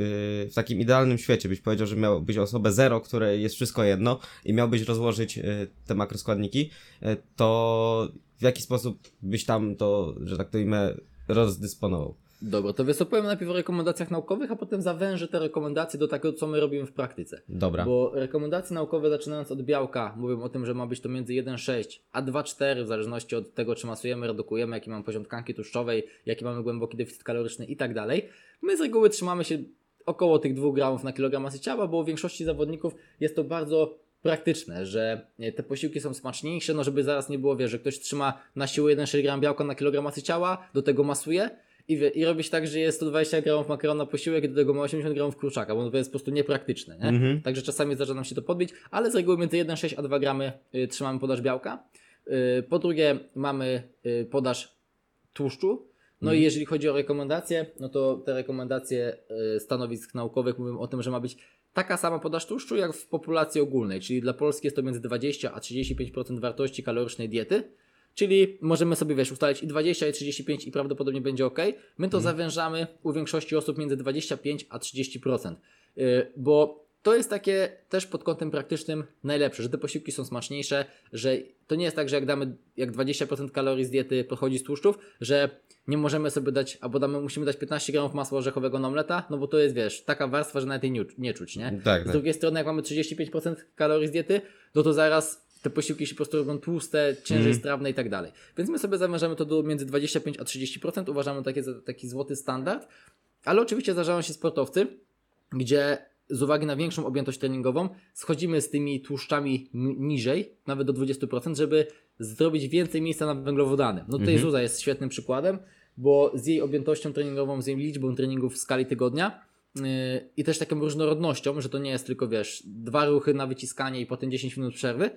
w takim idealnym świecie, byś powiedział, że miałbyś osobę zero, której jest wszystko jedno i miałbyś rozłożyć e, te makroskładniki, to w jaki sposób byś tam to, że tak to imię, rozdysponował? Dobra, to występujemy najpierw o rekomendacjach naukowych, a potem zawężę te rekomendacje do tego, co my robimy w praktyce. Dobra. Bo rekomendacje naukowe, zaczynając od białka, mówią o tym, że ma być to między 1,6 a 2,4, w zależności od tego, czy masujemy, redukujemy, jaki mamy poziom tkanki tłuszczowej, jaki mamy głęboki deficyt kaloryczny i tak dalej. My z reguły trzymamy się około tych 2 gramów na kilogram masy ciała, bo u większości zawodników jest to bardzo praktyczne, że e, te posiłki są smaczniejsze, no żeby zaraz nie było, wiesz, że ktoś trzyma na siłę 1,6 gram białka na kilogram masy ciała, do tego masuje i, i robi się tak, że jest 120 gramów makaronu na posiłek do tego ma 80 gramów kurczaka, bo to jest po prostu niepraktyczne, nie? Mhm. Także czasami zdarza nam się to podbić, ale z reguły między 1,6 a 2 gramy y, trzymamy podaż białka. Y, po drugie mamy y, podaż tłuszczu. No i jeżeli chodzi o rekomendacje, no to te rekomendacje y, stanowisk naukowych mówią o tym, że ma być taka sama podaż tłuszczu jak w populacji ogólnej, czyli dla Polski jest to między 20 a 35% wartości kalorycznej diety. Czyli możemy sobie wiesz, ustalić i 20 i 35 i prawdopodobnie będzie ok. My to zawężamy u większości osób między 25 a 30%. Yy, bo to jest takie też pod kątem praktycznym najlepsze, że te posiłki są smaczniejsze, że to nie jest tak, że jak damy, jak 20% kalorii z diety pochodzi z tłuszczów, że nie możemy sobie dać, albo damy, musimy dać 15 gramów masła orzechowego na omleta, no bo to jest, wiesz, taka warstwa, że nawet jej nie, nie czuć, nie? Tak, Z tak. drugiej strony, jak mamy 35% kalorii z diety, no to zaraz te posiłki się po prostu robią tłuste, ciężej Mhm. strawne i tak dalej. Więc my sobie zamierzamy to do między 25 a 30%, uważamy takie za taki złoty standard, ale oczywiście zdarzają się sportowcy, gdzie z uwagi na większą objętość treningową schodzimy z tymi tłuszczami niżej, nawet do 20%, żeby zrobić więcej miejsca na węglowodany. No tutaj Mhm. Zuza jest świetnym przykładem, bo z jej objętością treningową, z jej liczbą treningów w skali tygodnia yy, i też taką różnorodnością, że to nie jest tylko, wiesz, dwa ruchy na wyciskanie i potem 10 minut przerwy,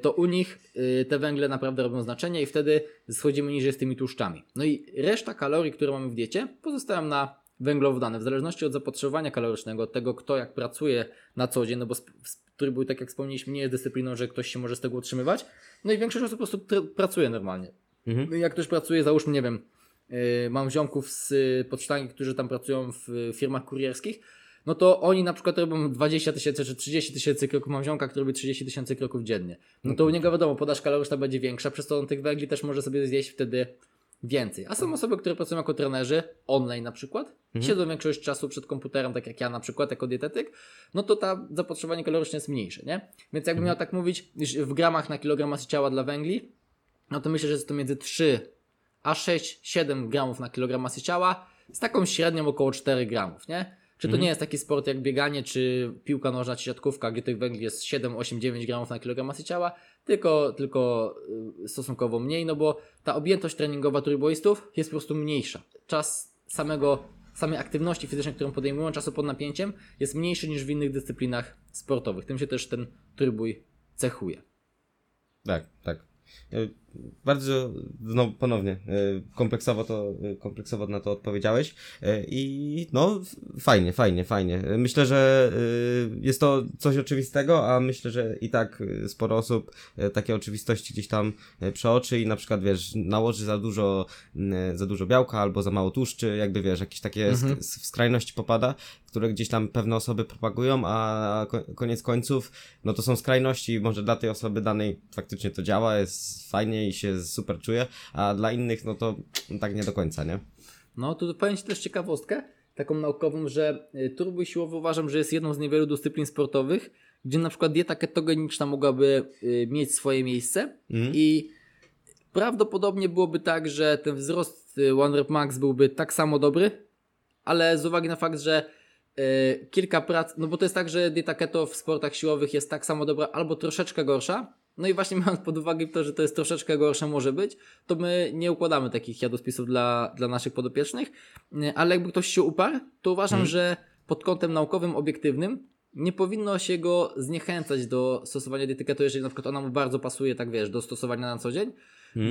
to u nich yy, te węgle naprawdę robią znaczenie i wtedy schodzimy niżej z tymi tłuszczami. No i reszta kalorii, które mamy w diecie, pozostają na węglowodany. W zależności od zapotrzebowania kalorycznego, od tego, kto jak pracuje na co dzień, no bo trójbój, tak jak wspomnieliśmy, nie jest dyscypliną, że ktoś się może z tego utrzymywać. No i większość osób po prostu pracuje normalnie. Mhm. No Jak ktoś pracuje, załóżmy, nie wiem, yy, mam ziomków z podsztangi, którzy tam pracują w firmach kurierskich, no to oni na przykład robią 20 tysięcy czy 30 tysięcy kroków. Mam ziomka, który robi 30 tysięcy kroków dziennie. No to u niego wiadomo, podaż kaloryczna będzie większa, przez to on tych węgli też może sobie zjeść wtedy więcej. A są osoby, które pracują jako trenerzy, online na przykład, siedzą większość czasu przed komputerem, tak jak ja na przykład, jako dietetyk, no to ta zapotrzebowanie kaloryczne jest mniejsze, nie? Więc jakbym miał tak mówić, w gramach na kilogram masy ciała dla węgli, no to myślę, że jest to między 3 a 6-7 gramów na kilogram masy ciała, z taką średnią około 4 gramów, nie? Czy to nie jest taki sport jak bieganie, czy piłka nożna, czy siatkówka, gdzie tych węgli jest 7, 8, 9 gramów na kilogram masy ciała, tylko, tylko y, stosunkowo mniej, no bo ta objętość treningowa trójboistów jest po prostu mniejsza. Czas samego, samej aktywności fizycznej, którą podejmują, czasu pod napięciem, jest mniejszy niż w innych dyscyplinach sportowych. Tym się też ten trójbój cechuje. Tak, tak. Bardzo, no ponownie, e, kompleksowo to, e, kompleksowo na to odpowiedziałeś E, i no fajnie, fajnie, fajnie. Myślę, że jest to coś oczywistego, a myślę, że i tak sporo osób takie oczywistości gdzieś tam przeoczy i na przykład, wiesz, nałoży za dużo, za dużo białka albo za mało tłuszczy, jakby, wiesz, jakieś takie s- w skrajności popada, które gdzieś tam pewne osoby propagują, a ko- koniec końców, no to są skrajności może dla tej osoby danej faktycznie to działa, jest fajnie i się super czuje, a dla innych, no to tak nie do końca, nie? No, tu powiem Ci też ciekawostkę, taką naukową, że y, turbój siłowy uważam, że jest jedną z niewielu dyscyplin sportowych, gdzie na przykład dieta ketogeniczna mogłaby y, mieć swoje miejsce Mhm. i prawdopodobnie byłoby tak, że ten wzrost y, One Rep Max byłby tak samo dobry, ale z uwagi na fakt, że kilka prac, no bo to jest tak, że dieta keto w sportach siłowych jest tak samo dobra albo troszeczkę gorsza, no i właśnie mając pod uwagę to, że to jest troszeczkę gorsze może być, to my nie układamy takich jadłospisów dla, dla naszych podopiecznych, Y, ale jakby ktoś się uparł, to uważam, że pod kątem naukowym, obiektywnym nie powinno się go zniechęcać do stosowania diety keto, jeżeli na przykład ona mu bardzo pasuje, tak wiesz, do stosowania na co dzień,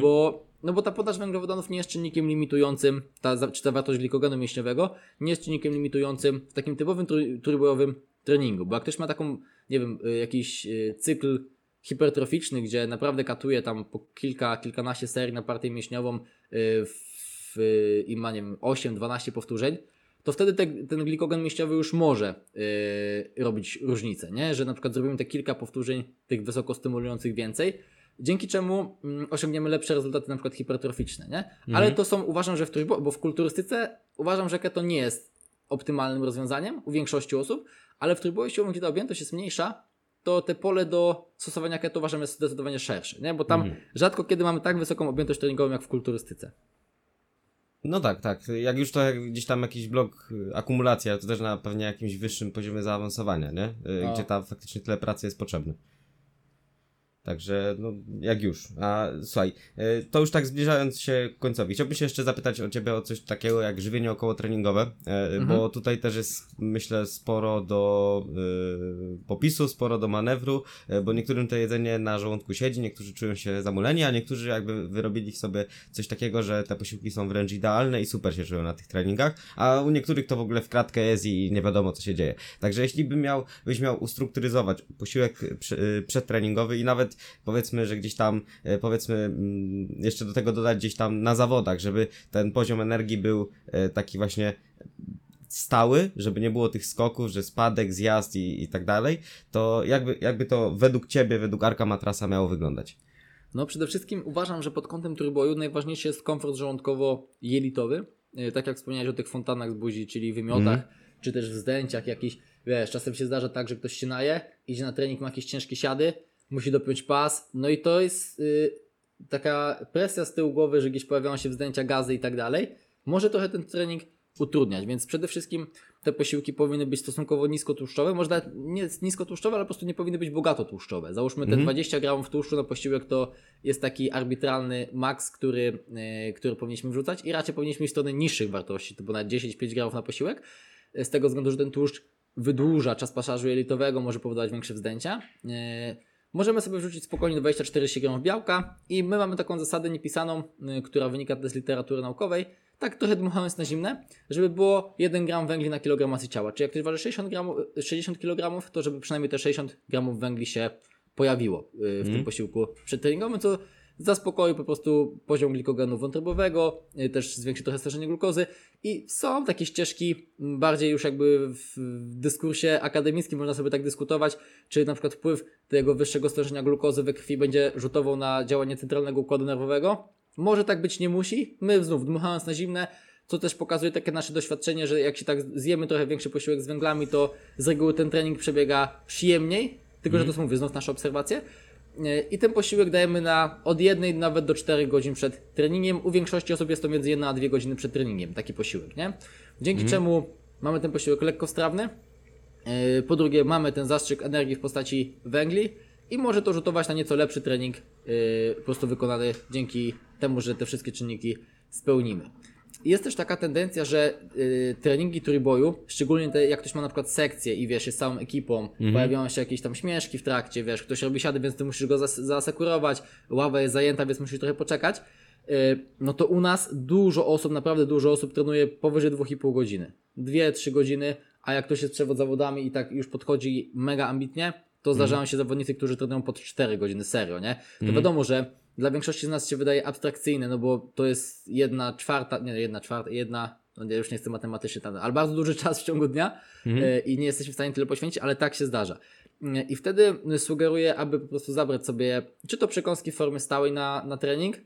bo, no bo ta podaż węglowodanów nie jest czynnikiem limitującym, ta, czy ta wartość glikogenu mięśniowego nie jest czynnikiem limitującym w takim typowym trój- trójbojowym treningu, bo jak ktoś ma taką, nie wiem, y, jakiś y, cykl hipertroficzny, gdzie naprawdę katuje tam po kilka, kilkanaście serii na partię mięśniową y, w, y, i ma, nie wiem, 8-12 powtórzeń, to wtedy te, ten glikogen mięśniowy już może yy, robić różnicę, nie? Że na przykład zrobimy te kilka powtórzeń tych wysoko stymulujących więcej, dzięki czemu mm, osiągniemy lepsze rezultaty na przykład hipertroficzne, nie? Ale to są, uważam, że w trójbo, bo w kulturystyce uważam, że keto nie jest optymalnym rozwiązaniem u większości osób, ale w trójboju siłowym, gdzie ta objętość jest mniejsza, to te pole do stosowania keto uważam jest zdecydowanie szersze, nie? Bo tam rzadko kiedy mamy tak wysoką objętość treningową jak w kulturystyce. No tak, tak. Jak już to jak gdzieś tam jakiś blok y, akumulacja, to też na pewnie jakimś wyższym poziomie zaawansowania, nie? Y, No. Gdzie tam faktycznie tyle pracy jest potrzebne. Także, no, jak już. A słuchaj, y, to już tak zbliżając się k końcowi, chciałbym się jeszcze zapytać o Ciebie o coś takiego jak żywienie okołotreningowe, y, bo tutaj też jest, myślę, sporo do y, popisu, sporo do manewru, bo niektórym to jedzenie na żołądku siedzi, niektórzy czują się zamuleni, a niektórzy jakby wyrobili w sobie coś takiego, że te posiłki są wręcz idealne i super się czują na tych treningach, a u niektórych to w ogóle w kratkę jest i nie wiadomo co się dzieje. Także jeśli bym miał, byś miał ustrukturyzować posiłek y, przedtreningowy i nawet powiedzmy, że gdzieś tam, y, powiedzmy, mm, jeszcze do tego dodać gdzieś tam na zawodach, żeby ten poziom energii był y, taki właśnie stały, żeby nie było tych skoków, że spadek, zjazd i, i tak dalej, to jakby, jakby to według Ciebie, według Arka Matrasa miało wyglądać? No przede wszystkim uważam, że pod kątem trójboju najważniejszy jest komfort żołądkowo-jelitowy. Yy, Tak jak wspomniałeś o tych fontannach z buzi, czyli wymiotach, czy też wzdęciach jakichś. Wiesz, czasem się zdarza tak, że ktoś się naje, idzie na trening, ma jakieś ciężkie siady, musi dopiąć pas, no i to jest yy, taka presja z tyłu głowy, że gdzieś pojawiają się wzdęcia, gazy i tak dalej. Może trochę ten trening utrudniać, więc przede wszystkim te posiłki powinny być stosunkowo niskotłuszczowe, może nawet nie niskotłuszczowe, ale po prostu nie powinny być bogato tłuszczowe. Załóżmy te 20 gramów tłuszczu na posiłek to jest taki arbitralny maks, który, yy, który powinniśmy wrzucać i raczej powinniśmy iść w stronę niższych wartości, typu na 10-5 gramów na posiłek, z tego względu, że ten tłuszcz wydłuża czas pasażu jelitowego, może powodować większe wzdęcia. Yy, możemy sobie wrzucić spokojnie 24 gramów białka i my mamy taką zasadę niepisaną, y, która wynika też z literatury naukowej, tak trochę dmuchając na zimne, żeby było 1 gram węgli na kilogram masy ciała. Czyli jak ktoś waży 60, gramów, 60 kg, to żeby przynajmniej te 60 gramów węgli się pojawiło y, w tym posiłku przedtreningowym, co zaspokoi po prostu poziom glikogenu wątrobowego, y, też zwiększy trochę stężenie glukozy i są takie ścieżki m, bardziej już jakby w dyskursie akademickim można sobie tak dyskutować, czy na przykład wpływ tego wyższego stężenia glukozy we krwi będzie rzutował na działanie centralnego układu nerwowego. Może tak być nie musi. My znów dmuchając na zimne, co też pokazuje takie nasze doświadczenie, że jak się tak zjemy trochę większy posiłek z węglami, to z reguły ten trening przebiega przyjemniej, tylko że to są mówię, znów nasze obserwacje. E, I ten posiłek dajemy na od jednej nawet do 4 godzin przed treningiem. U większości osób jest to między 1 a 2 godziny przed treningiem, taki posiłek, nie? Dzięki czemu mamy ten posiłek lekkostrawny. E, Po drugie, mamy ten zastrzyk energii w postaci węgli i może to rzutować na nieco lepszy trening, e, po prostu wykonany dzięki temu, że te wszystkie czynniki spełnimy. Jest też taka tendencja, że y, treningi trójboju, szczególnie te, jak ktoś ma na przykład sekcję i wiesz, jest całą ekipą, pojawiają się jakieś tam śmieszki w trakcie, wiesz, ktoś robi siady, więc ty musisz go zas- zaasekurować, ława jest zajęta, więc musisz trochę poczekać. Y, no to u nas dużo osób, naprawdę dużo osób trenuje powyżej 2,5 godziny. 2-3 godziny, a jak ktoś jest przewod zawodami i tak już podchodzi mega ambitnie, to zdarzają się zawodnicy, którzy trenują pod 4 godziny, serio, nie? To wiadomo, że dla większości z nas się wydaje abstrakcyjne, no bo to jest jedna czwarta, nie jedna czwarta, jedna, no ja już nie chcę matematycznie tam, ale bardzo duży czas w ciągu dnia e, i nie jesteśmy w stanie tyle poświęcić, ale tak się zdarza. E, I wtedy sugeruję, aby po prostu zabrać sobie, czy to przekąski w formie stałej na, na trening,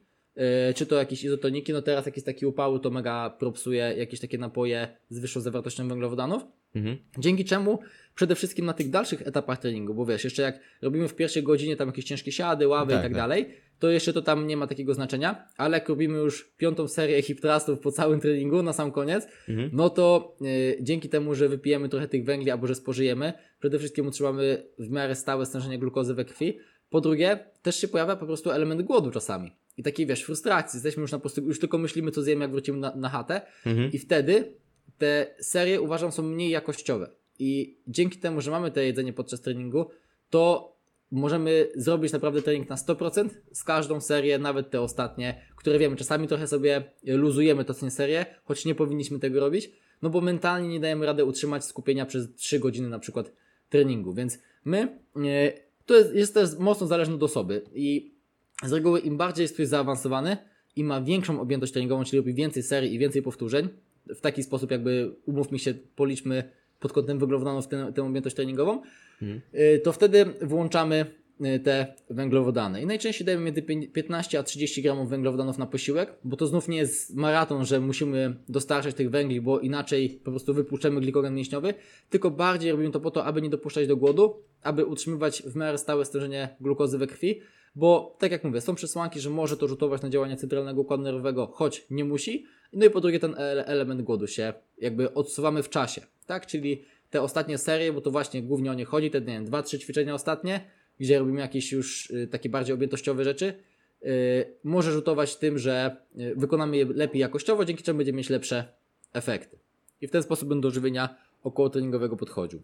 czy to jakieś izotoniki, no teraz jakieś takie upały, to mega propsuje jakieś takie napoje z wyższą zawartością węglowodanów. Mhm. Dzięki czemu przede wszystkim na tych dalszych etapach treningu, bo wiesz, jeszcze jak robimy w pierwszej godzinie tam jakieś ciężkie siady, ławy Tak, i tak tak. dalej, to jeszcze to tam nie ma takiego znaczenia, ale jak robimy już piątą serię hip thrustów po całym treningu na sam koniec, Mhm. no to y, dzięki temu, że wypijemy trochę tych węgli albo że spożyjemy, przede wszystkim utrzymamy w miarę stałe stężenie glukozy we krwi. Po drugie, też się pojawia po prostu element głodu czasami. I takiej, wiesz, frustracji. Jesteśmy już na prostu, już tylko myślimy, co zjemy, jak wrócimy na, na chatę. Mhm. I wtedy te serie uważam są mniej jakościowe. I dzięki temu, że mamy to jedzenie podczas treningu, to możemy zrobić naprawdę trening na 100% z każdą serię, nawet te ostatnie, które wiemy, czasami trochę sobie luzujemy to nie serię, choć nie powinniśmy tego robić, no bo mentalnie nie dajemy rady utrzymać skupienia przez 3 godziny na przykład treningu. Więc my, e, to jest, jest też mocno zależne od osoby i z reguły im bardziej jest ktoś zaawansowany i ma większą objętość treningową, czyli robi więcej serii i więcej powtórzeń, w taki sposób jakby umówmy się, policzmy pod kątem węglowodanów tę, tę objętość treningową, y, to wtedy włączamy y, te węglowodany. I najczęściej dajemy między pię- 15 a 30 gramów węglowodanów na posiłek, bo to znów nie jest maraton, że musimy dostarczać tych węgli, bo inaczej po prostu wypuszczamy glikogen mięśniowy, tylko bardziej robimy to po to, aby nie dopuszczać do głodu, aby utrzymywać w miarę stałe stężenie glukozy we krwi, bo tak jak mówię, są przesłanki, że może to rzutować na działanie centralnego układu nerwowego, choć nie musi. No i po drugie ten ele- element głodu się jakby odsuwamy w czasie, tak? Czyli te ostatnie serie, bo to właśnie głównie o nie chodzi, te nie wiem, dwa, trzy ćwiczenia ostatnie, gdzie robimy jakieś już y, takie bardziej objętościowe rzeczy, y, może rzutować tym, że y, wykonamy je lepiej jakościowo, dzięki czemu będziemy mieć lepsze efekty. I w ten sposób będę do żywienia około treningowego podchodził.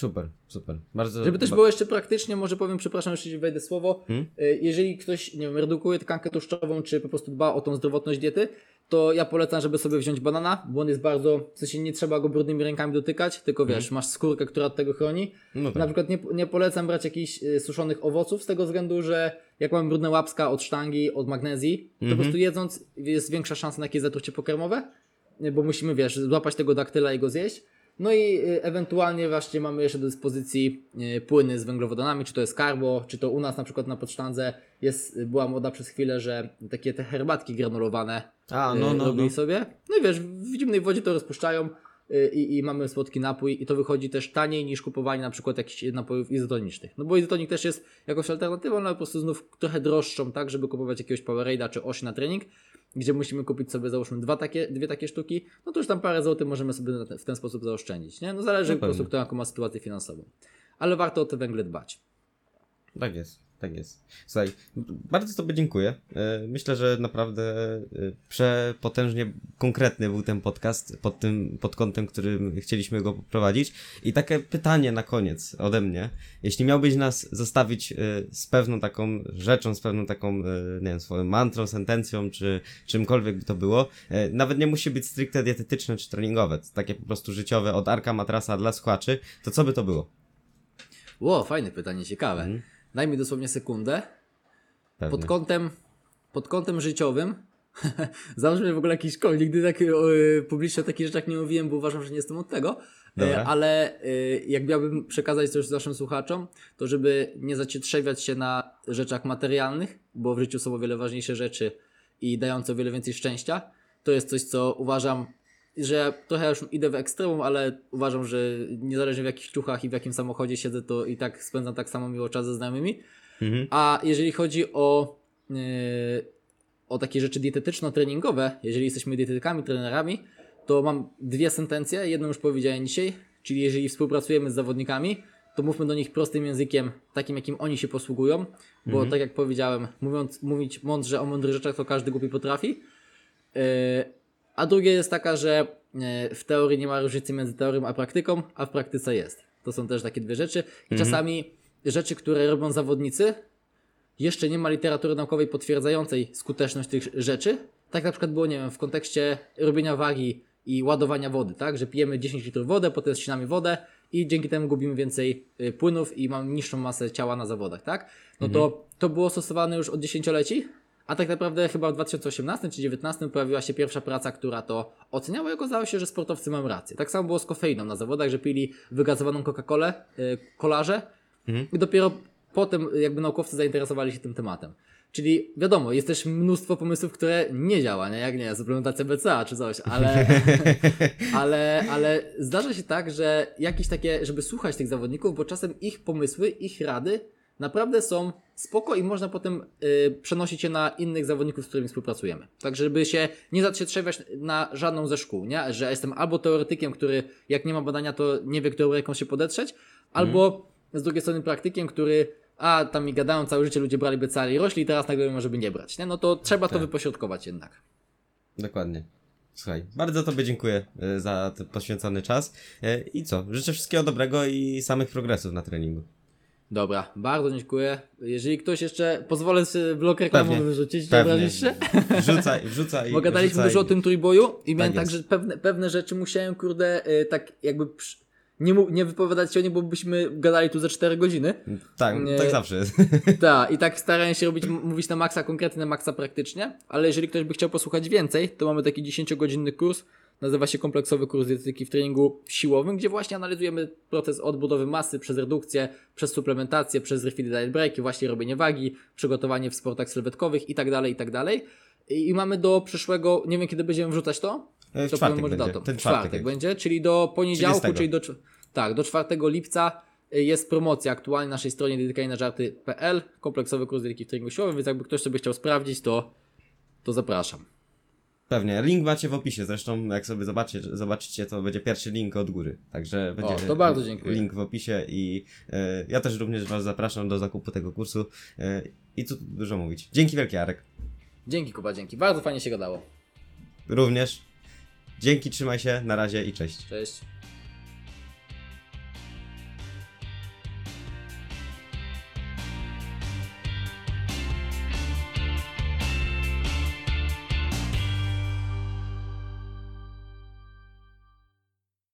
Super, super. Bardzo. Żeby też było jeszcze praktycznie, może powiem, przepraszam, jeszcze ci wejdę słowo. Hmm? Y, Jeżeli ktoś, nie wiem, redukuje tkankę tłuszczową, czy po prostu dba o tą zdrowotność diety, to ja polecam, żeby sobie wziąć banana, bo on jest bardzo, w sensie nie trzeba go brudnymi rękami dotykać, tylko wiesz, masz skórkę, która od tego chroni. No tak. Na przykład nie, nie polecam brać jakichś y, suszonych owoców z tego względu, że jak mamy brudne łapska od sztangi, od magnezji, to po prostu jedząc jest większa szansa na jakieś zatrucie pokarmowe, y, bo musimy, wiesz, złapać tego daktyla i go zjeść. No i y, ewentualnie właśnie mamy jeszcze do dyspozycji y, płyny z węglowodanami, czy to jest karbo, czy to u nas na przykład na podsztandze jest, y, była moda przez chwilę, że takie te herbatki granulowane A, no, no, robili no. sobie. No i wiesz, w zimnej wodzie to rozpuszczają i, i mamy słodki napój i to wychodzi też taniej niż kupowanie na przykład jakichś napojów izotonicznych. No bo izotonik też jest jakąś alternatywą, ale po prostu znów trochę droższą, tak, żeby kupować jakiegoś Powerade'a czy osi na trening, gdzie musimy kupić sobie załóżmy dwa takie, dwie takie sztuki, no to już tam parę złotych możemy sobie w ten sposób zaoszczędzić, nie? No zależy No po prostu kto jaką ma sytuację finansową. Ale warto o te węgle dbać. Tak jest. Tak jest. Słuchaj, bardzo Tobie dziękuję. E, Myślę, że naprawdę e, przepotężnie konkretny był ten podcast pod tym, pod kątem, którym chcieliśmy go poprowadzić. I takie pytanie na koniec ode mnie. Jeśli miałbyś nas zostawić e, z pewną taką rzeczą, z pewną taką, nie wiem, swoją mantrą, sentencją, czy czymkolwiek by to było, nawet nie musi być stricte dietetyczne czy treningowe, takie po prostu życiowe od Arka Matrasa dla słuchaczy, to co by to było? Ło, fajne pytanie, ciekawe. Mhm. Daj mi dosłownie sekundę. Pewnie. Pod kątem, pod kątem życiowym, załóżmy w ogóle jakiś koń, nigdy tak e, publicznie o takich rzeczach nie mówiłem, bo uważam, że nie jestem od tego, e, ale e, jak miałbym przekazać coś naszym słuchaczom, to żeby nie zacietrzewiać się na rzeczach materialnych, bo w życiu są o wiele ważniejsze rzeczy i dające o wiele więcej szczęścia, to jest coś, co uważam, że trochę już idę w ekstremum, ale uważam, że niezależnie w jakich ciuchach i w jakim samochodzie siedzę, to i tak spędzam tak samo miło czas ze znajomymi. Mhm. A jeżeli chodzi o, yy, o takie rzeczy dietetyczno-treningowe, jeżeli jesteśmy dietetykami, trenerami, to mam dwie sentencje. Jedną już powiedziałem dzisiaj, czyli jeżeli współpracujemy z zawodnikami, to mówmy do nich prostym językiem, takim jakim oni się posługują, bo tak jak powiedziałem, mówiąc, mówić mądrze o mądrych rzeczach, to każdy głupi potrafi. Yy, a drugie jest taka, że yy, w teorii nie ma różnicy między teorią a praktyką, a w praktyce jest. To są też takie dwie rzeczy. I czasami rzeczy, które robią zawodnicy, jeszcze nie ma literatury naukowej potwierdzającej skuteczność tych rzeczy. Tak na przykład było, nie wiem, w kontekście robienia wagi i ładowania wody, tak? Że pijemy 10 litrów wody, potem ścinamy wodę i dzięki temu gubimy więcej y, płynów i mamy niższą masę ciała na zawodach, tak? No to to było stosowane już od dziesięcioleci, a tak naprawdę chyba w 2018 czy 2019 pojawiła się pierwsza praca, która to oceniała i okazało się, że sportowcy mają rację. Tak samo było z kofeiną na zawodach, że pili wygazowaną Coca-Colę, y, kolarze i dopiero potem jakby naukowcy zainteresowali się tym tematem. Czyli wiadomo, jest też mnóstwo pomysłów, które nie działa, nie? Jak nie, suplementacja BCA czy coś, ale, ale, ale zdarza się tak, że jakieś takie, żeby słuchać tych zawodników, bo czasem ich pomysły, ich rady naprawdę są spoko i można potem y, przenosić je na innych zawodników, z którymi współpracujemy. Tak, żeby się nie zacietrzewiać na żadną ze szkół, nie? Że jestem albo teoretykiem, który jak nie ma badania, to nie wie, którą ręką się podetrzeć, albo z drugiej strony praktykiem, który a tam mi gadają całe życie, ludzie brali BCA i rośli i teraz nagle mówią, żeby nie brać, nie? No to trzeba to Tak. wypośrodkować jednak. Dokładnie. Słuchaj, bardzo Tobie dziękuję e, za ten poświęcony czas. E, I co? Życzę wszystkiego dobrego i samych progresów na treningu. Dobra, bardzo dziękuję. Jeżeli ktoś jeszcze, pozwolę sobie blok reklamowy wyrzucić, nie obrazisz się? Wrzucaj, wrzucaj. Bo gadaliśmy dużo o tym trójboju i miałem tak, jest. że pewne, pewne rzeczy musiałem, kurde, y, tak jakby nie, nie wypowiadać się o nie, bo byśmy gadali tu ze 4 godziny. Tak, Nie. tak zawsze jest. Tak, i tak starałem się robić, mówić na maksa konkretnie, na maksa praktycznie, ale jeżeli ktoś by chciał posłuchać więcej, to mamy taki 10-godzinny kurs, nazywa się kompleksowy kurs dietetyki w treningu siłowym, gdzie właśnie analizujemy proces odbudowy masy przez redukcję, przez suplementację, przez refill diet breaki, właśnie robienie wagi, przygotowanie w sportach sylwetkowych i tak dalej, i tak. I, mamy do przyszłego, nie wiem kiedy będziemy wrzucać to, E, W to czwartek może będzie. datą. Ten czwartek. czwartek będzie, czyli do poniedziałku, 30. czyli do, tak, do 4 lipca y, jest promocja aktualnie na naszej stronie dedykajnażarty.pl, kompleksowy kurs dietetyki w treningu siłowym, więc jakby ktoś sobie chciał sprawdzić, to, to zapraszam. Pewnie. Link macie w opisie. Zresztą, jak sobie zobaczycie, zobaczycie, to będzie pierwszy link od góry. Także będzie to bardzo dziękuję. link w opisie i e, ja też również Was zapraszam do zakupu tego kursu. E, I tu dużo mówić. Dzięki wielkie, Arek. Dzięki Kuba, dzięki. Bardzo fajnie się gadało. Również. Dzięki, trzymaj się, na razie i cześć. Cześć.